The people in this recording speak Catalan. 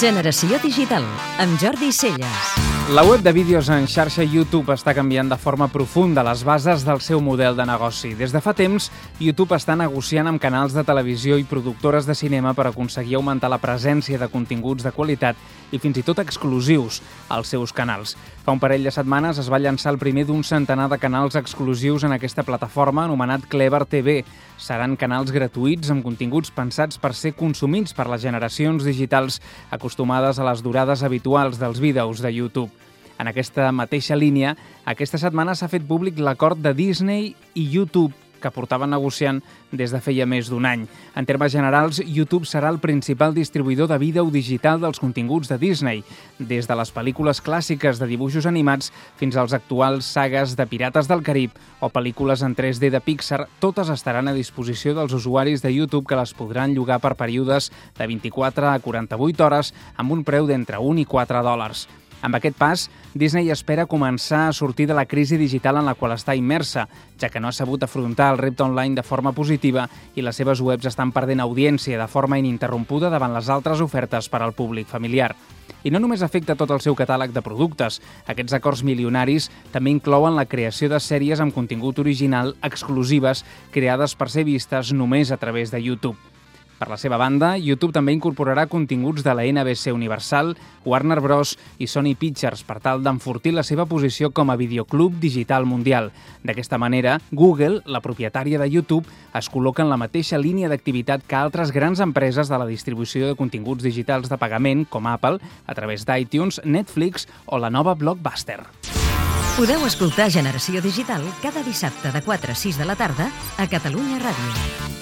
Generació Digital, amb Jordi Celles. La web de vídeos en xarxa YouTube està canviant de forma profunda les bases del seu model de negoci. Des de fa temps, YouTube està negociant amb canals de televisió i productores de cinema per aconseguir augmentar la presència de continguts de qualitat i fins i tot exclusius als seus canals. Fa un parell de setmanes es va llançar el primer d'un centenar de canals exclusius en aquesta plataforma anomenat Clever TV. Seran canals gratuïts amb continguts pensats per ser consumits per les generacions digitals acostumades a les durades habituals dels vídeos de YouTube. En aquesta mateixa línia, aquesta setmana s'ha fet públic l'acord de Disney i YouTube que portaven negociant des de feia més d'un any. En termes generals, YouTube serà el principal distribuïdor de vídeo digital dels continguts de Disney, des de les pel·lícules clàssiques de dibuixos animats fins als actuals sagues de Pirates del Carib o pel·lícules en 3D de Pixar, totes estaran a disposició dels usuaris de YouTube que les podran llogar per períodes de 24 a 48 hores amb un preu d'entre 1 i 4 dòlars. Amb aquest pas, Disney espera començar a sortir de la crisi digital en la qual està immersa, ja que no ha sabut afrontar el repte online de forma positiva i les seves webs estan perdent audiència de forma ininterrompuda davant les altres ofertes per al públic familiar. I no només afecta tot el seu catàleg de productes. Aquests acords milionaris també inclouen la creació de sèries amb contingut original exclusives creades per ser vistes només a través de YouTube. Per la seva banda, YouTube també incorporarà continguts de la NBC Universal, Warner Bros. i Sony Pictures per tal d'enfortir la seva posició com a videoclub digital mundial. D'aquesta manera, Google, la propietària de YouTube, es col·loca en la mateixa línia d'activitat que altres grans empreses de la distribució de continguts digitals de pagament, com Apple, a través d'iTunes, Netflix o la nova Blockbuster. Podeu escoltar Generació Digital cada dissabte de 4 a 6 de la tarda a Catalunya Ràdio.